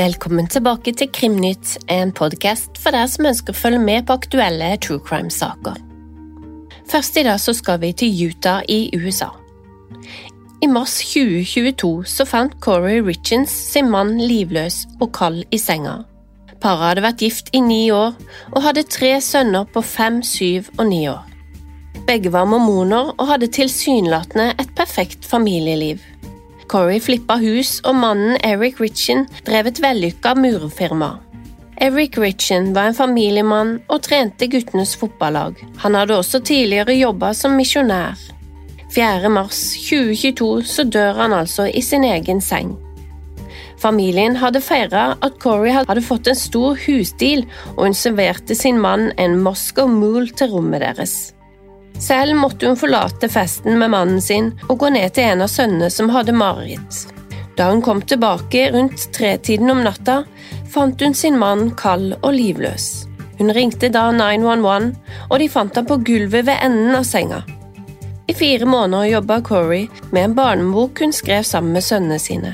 Velkommen tilbake til Krimnytt, en podkast for deg som ønsker å følge med på aktuelle true crime-saker. Først i dag så skal vi til Utah i USA. I mars 2022 så fant Corey Richens sin mann livløs og kald i senga. Paret hadde vært gift i ni år og hadde tre sønner på fem, syv og ni år. Begge var mormoner og hadde tilsynelatende et perfekt familieliv. Corey flippa hus, og mannen Eric Ritchen drev et vellykka murfirma. Eric Ritchen var en familiemann og trente guttenes fotballag. Han hadde også tidligere jobba som misjonær. 4. mars 2022 så dør han altså i sin egen seng. Familien hadde feira at Corey hadde fått en stor husdeal, og hun serverte sin mann en Moscow Mool til rommet deres. Selv måtte hun forlate festen med mannen sin og gå ned til en av sønnene som hadde mareritt. Da hun kom tilbake rundt tretiden om natta, fant hun sin mann kald og livløs. Hun ringte da 911, og de fant ham på gulvet ved enden av senga. I fire måneder jobba Corey med en barnebok hun skrev sammen med sønnene sine.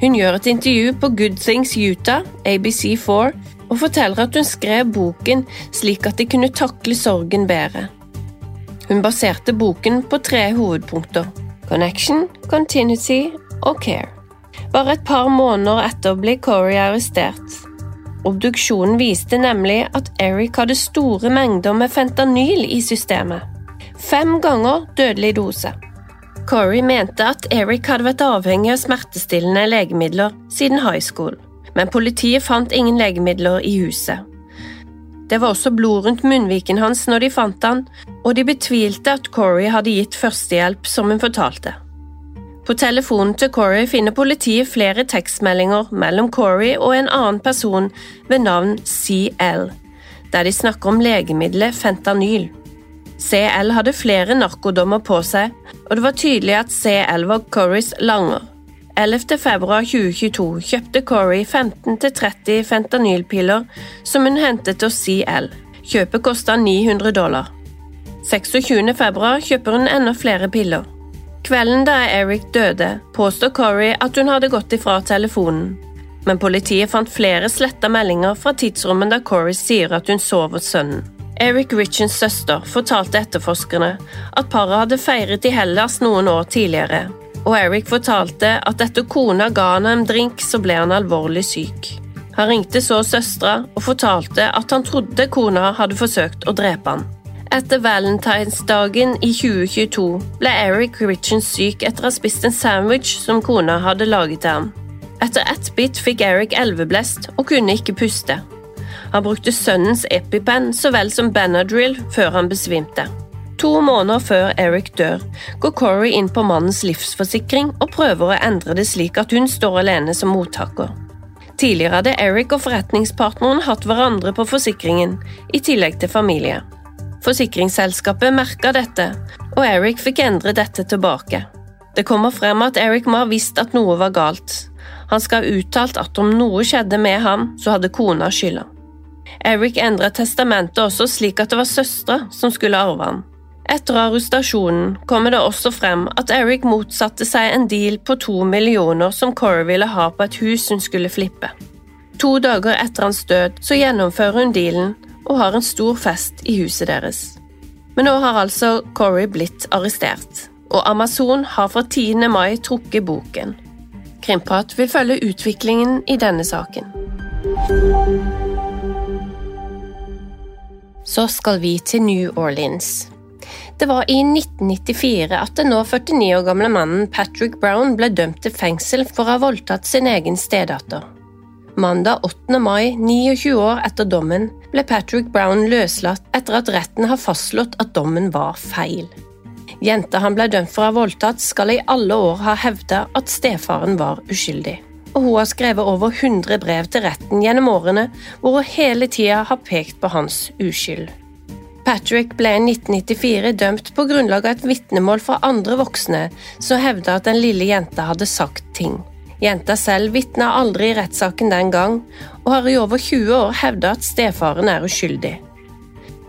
Hun gjør et intervju på Good Things Utah, ABC4, og forteller at hun skrev boken slik at de kunne takle sorgen bedre. Hun baserte boken på tre hovedpunkter – connection, continuity og care. Bare et par måneder etter ble Corey arrestert. Obduksjonen viste nemlig at Eric hadde store mengder med fentanyl i systemet. Fem ganger dødelig dose. Corey mente at Eric hadde vært avhengig av smertestillende legemidler siden high school, men politiet fant ingen legemidler i huset. Det var også blod rundt munnviken hans når de fant han, og de betvilte at Corey hadde gitt førstehjelp, som hun fortalte. På telefonen til Corey finner politiet flere tekstmeldinger mellom Corey og en annen person ved navn CL, der de snakker om legemiddelet fentanyl. CL hadde flere narkodommer på seg, og det var tydelig at CL var Corys langer. 11. februar 2022 kjøpte Corey 15-30 fentanylpiller som hun hentet hos CL. Kjøpet kosta 900 dollar. 26. februar kjøper hun enda flere piller. Kvelden da Eric døde, påstår Corey at hun hadde gått ifra telefonen. Men politiet fant flere sletta meldinger fra tidsrommet da Corey sier at hun sov hos sønnen. Eric Richens søster fortalte etterforskerne at paret hadde feiret i Hellas noen år tidligere, og Eric fortalte at etter kona ga han en drink, så ble han alvorlig syk. Han ringte så søstera og fortalte at han trodde kona hadde forsøkt å drepe han. Etter valentinsdagen i 2022 ble Eric Richens syk etter å ha spist en sandwich som kona hadde laget til ham. Etter ett bit fikk Eric elveblest og kunne ikke puste. Han brukte sønnens EpiPen så vel som Benadryl før han besvimte. To måneder før Eric dør, går Corey inn på mannens livsforsikring og prøver å endre det slik at hun står alene som mottaker. Tidligere hadde Eric og forretningspartneren hatt hverandre på forsikringen, i tillegg til familie. Forsikringsselskapet merka dette, og Eric fikk endre dette tilbake. Det kommer frem at Eric må ha visst at noe var galt. Han skal ha uttalt at om noe skjedde med ham, så hadde kona skylda. Eric endret testamentet også slik at det var søstre som skulle arve han. Etter arrestasjonen kommer det også frem at Eric motsatte seg en deal på to millioner som Corey ville ha på et hus hun skulle flippe. To dager etter hans død så gjennomfører hun dealen og har en stor fest i huset deres. Men nå har altså Corey blitt arrestert, og Amazon har fra 10. mai trukket boken. Krimprat vil følge utviklingen i denne saken. Så skal vi til New Orleans. Det var i 1994 at den nå 49 år gamle mannen Patrick Brown ble dømt til fengsel for å ha voldtatt sin egen stedatter. Mandag 8. mai, 29 år etter dommen, ble Patrick Brown løslatt etter at retten har fastslått at dommen var feil. Jenta han ble dømt for å ha voldtatt, skal i alle år ha hevda at stefaren var uskyldig. Og hun har skrevet over 100 brev til retten gjennom årene, hvor hun hele tida har pekt på hans uskyld. Patrick ble i 1994 dømt på grunnlag av et vitnemål fra andre voksne som hevda at den lille jenta hadde sagt ting. Jenta selv vitna aldri i rettssaken den gang, og har i over 20 år hevda at stefaren er uskyldig.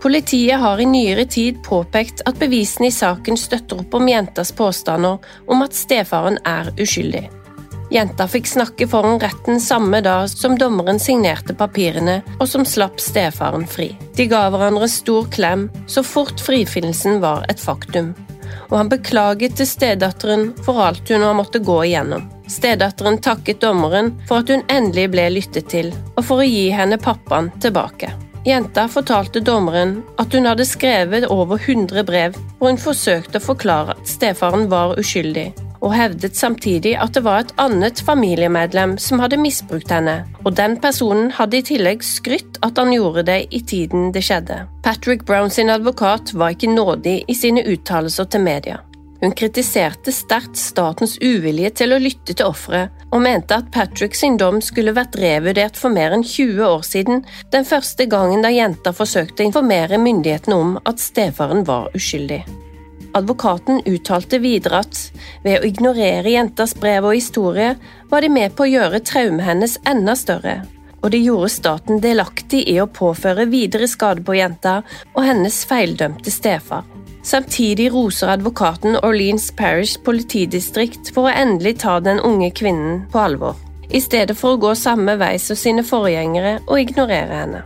Politiet har i nyere tid påpekt at bevisene i saken støtter opp om jentas påstander om at stefaren er uskyldig. Jenta fikk snakke foran retten samme dag som dommeren signerte papirene, og som slapp stefaren fri. De ga hverandre stor klem så fort frifinnelsen var et faktum og han beklaget til stedatteren for alt hun har måttet gå igjennom. Stedatteren takket dommeren for at hun endelig ble lyttet til, og for å gi henne pappaen tilbake. Jenta fortalte dommeren at hun hadde skrevet over 100 brev hvor hun forsøkte å forklare at stefaren var uskyldig, og hevdet samtidig at det var et annet familiemedlem som hadde misbrukt henne, og den personen hadde i tillegg skrytt at han gjorde det i tiden det skjedde. Patrick Brown sin advokat var ikke nådig i sine uttalelser til media. Hun kritiserte sterkt statens uvilje til å lytte til offeret, og mente at Patrick sin dom skulle vært revurdert for mer enn 20 år siden, den første gangen da jenta forsøkte å informere myndighetene om at stefaren var uskyldig. Advokaten uttalte videre at ved å ignorere jentas brev og historie, var de med på å gjøre traumet hennes enda større, og det gjorde staten delaktig i å påføre videre skade på jenta og hennes feildømte stefar. Samtidig roser advokaten Orleans Parish politidistrikt for å endelig ta den unge kvinnen på alvor, i stedet for å gå samme vei som sine forgjengere og ignorere henne.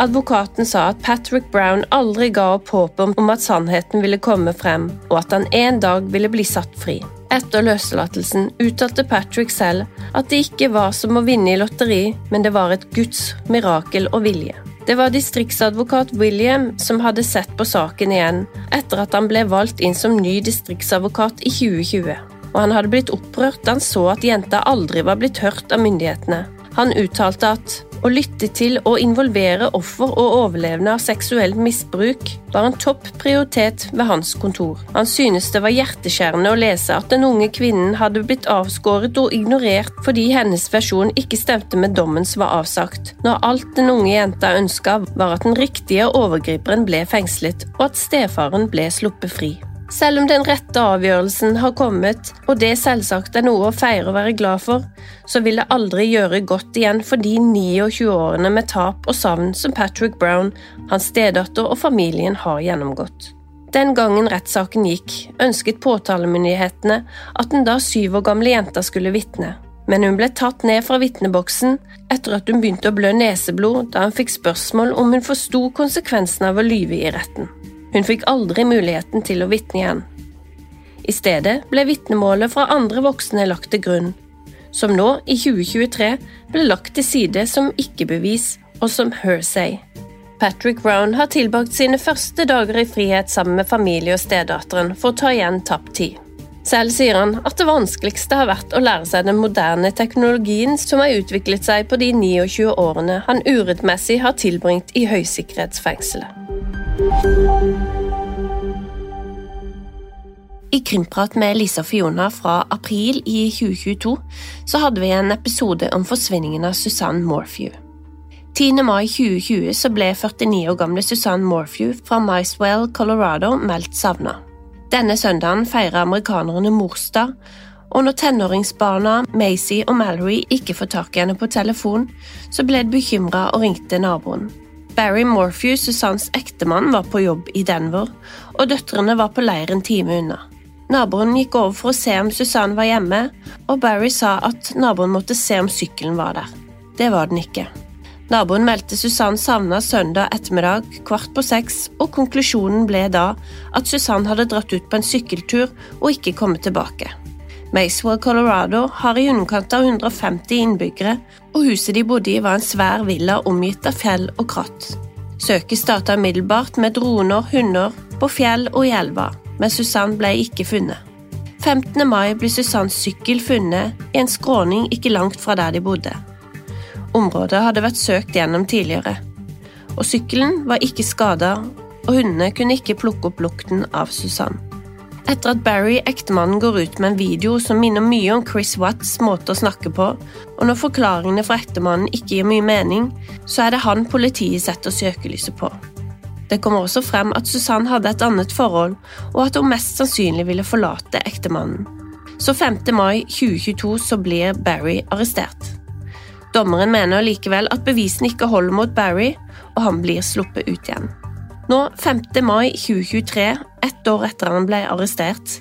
Advokaten sa at Patrick Brown aldri ga opp håpet om at sannheten ville komme frem, og at han en dag ville bli satt fri. Etter løslatelsen uttalte Patrick selv at det ikke var som å vinne i lotteri, men det var et Guds mirakel og vilje. Det var distriktsadvokat William som hadde sett på saken igjen, etter at han ble valgt inn som ny distriktsadvokat i 2020. Og han hadde blitt opprørt da han så at jenta aldri var blitt hørt av myndighetene. Han uttalte at å lytte til og involvere offer og overlevende av seksuelt misbruk var en topp prioritet ved hans kontor. Han synes det var hjerteskjærende å lese at den unge kvinnen hadde blitt avskåret og ignorert fordi hennes versjon ikke stemte med dommen som var avsagt, når alt den unge jenta ønska var at den riktige overgriperen ble fengslet, og at stefaren ble sluppet fri. Selv om den rette avgjørelsen har kommet, og det selvsagt er noe å feire og være glad for, så vil det aldri gjøre godt igjen for de 29 årene med tap og savn som Patrick Brown, hans stedatter og familien har gjennomgått. Den gangen rettssaken gikk, ønsket påtalemyndighetene at den da syv år gamle jenta skulle vitne, men hun ble tatt ned fra vitneboksen etter at hun begynte å blø neseblod da hun fikk spørsmål om hun forsto konsekvensen av å lyve i retten. Hun fikk aldri muligheten til å vitne igjen. I stedet ble vitnemålet fra andre voksne lagt til grunn, som nå, i 2023, ble lagt til side som ikke-bevis og som hearsay. Patrick Brown har tilbrakt sine første dager i frihet sammen med familie og stedatteren for å ta igjen tapt tid. Selv sier han at det vanskeligste har vært å lære seg den moderne teknologien som har utviklet seg på de 29 årene han urettmessig har tilbringt i høysikkerhetsfengselet. I Krimprat med Lisa Fiona fra april i 2022 så hadde vi en episode om forsvinningen av Susanne Morphew. 10. mai 2020 så ble 49 år gamle Susanne Morphew fra Micewell, Colorado meldt savna. Denne søndagen feirer amerikanerne morsdag, og når tenåringsbarna Macy og Mallory ikke får tak i henne på telefon, så ble de bekymra og ringte naboen. Barry Morphew, Susannes ektemann, var på jobb i Denver, og døtrene var på leir en time unna. Naboen gikk over for å se om Susanne var hjemme, og Barry sa at naboen måtte se om sykkelen var der. Det var den ikke. Naboen meldte Susanne savna søndag ettermiddag kvart på seks, og konklusjonen ble da at Susanne hadde dratt ut på en sykkeltur og ikke kommet tilbake. Macewell, Colorado har i underkant av 150 innbyggere, og huset de bodde i var en svær villa omgitt av fjell og kratt. Søket starta umiddelbart med droner, hunder, på fjell og i elva, men Susann ble ikke funnet. 15. mai ble Susanns sykkel funnet i en skråning ikke langt fra der de bodde. Området hadde vært søkt gjennom tidligere, og sykkelen var ikke skada, og hundene kunne ikke plukke opp lukten av Susann. Etter at Barry, ektemannen, går ut med en video som minner mye om Chris Watts måte å snakke på, og når forklaringene fra ektemannen ikke gir mye mening, så er det han politiet setter søkelyset på. Det kommer også frem at Susann hadde et annet forhold, og at hun mest sannsynlig ville forlate ektemannen. Så 5. mai 2022 så blir Barry arrestert. Dommeren mener likevel at bevisene ikke holder mot Barry, og han blir sluppet ut igjen. Nå, 5. mai 2023, ett år etter han ble arrestert,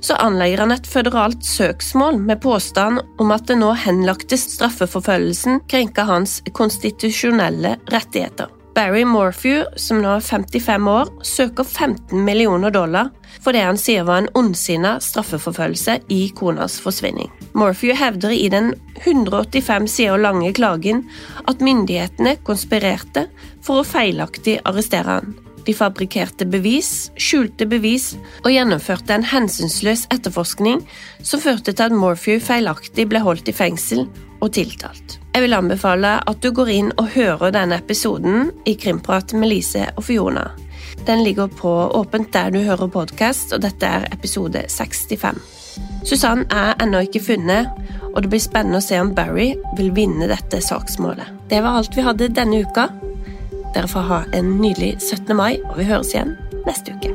så anlegger han et føderalt søksmål med påstand om at den nå henlagte straffeforfølgelsen krenker hans konstitusjonelle rettigheter. Barry Morphew, som nå er 55 år, søker 15 millioner dollar for det han sier var en ondsinna straffeforfølgelse i konas forsvinning. Morphew hevder i den 185 sider lange klagen at myndighetene konspirerte for å feilaktig arrestere han. De fabrikkerte bevis, skjulte bevis og gjennomførte en hensynsløs etterforskning som førte til at Morphew feilaktig ble holdt i fengsel og tiltalt. Jeg vil anbefale at du går inn og hører denne episoden i Krimprat med Lise og Fiona. Den ligger på åpent der du hører podkast, og dette er episode 65. Susann er ennå ikke funnet, og det blir spennende å se om Barry vil vinne dette saksmålet. Det var alt vi hadde denne uka. Dere får ha en nydelig 17. mai, og vi høres igjen neste uke.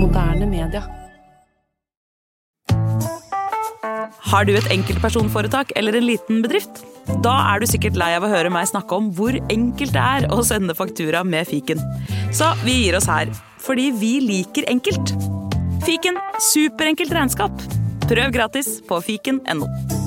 Moderne media. Har du et enkeltpersonforetak eller en liten bedrift? Da er du sikkert lei av å høre meg snakke om hvor enkelt det er å sende faktura med fiken. Så vi gir oss her, fordi vi liker enkelt. Fiken superenkelt regnskap. Prøv gratis på fiken.no.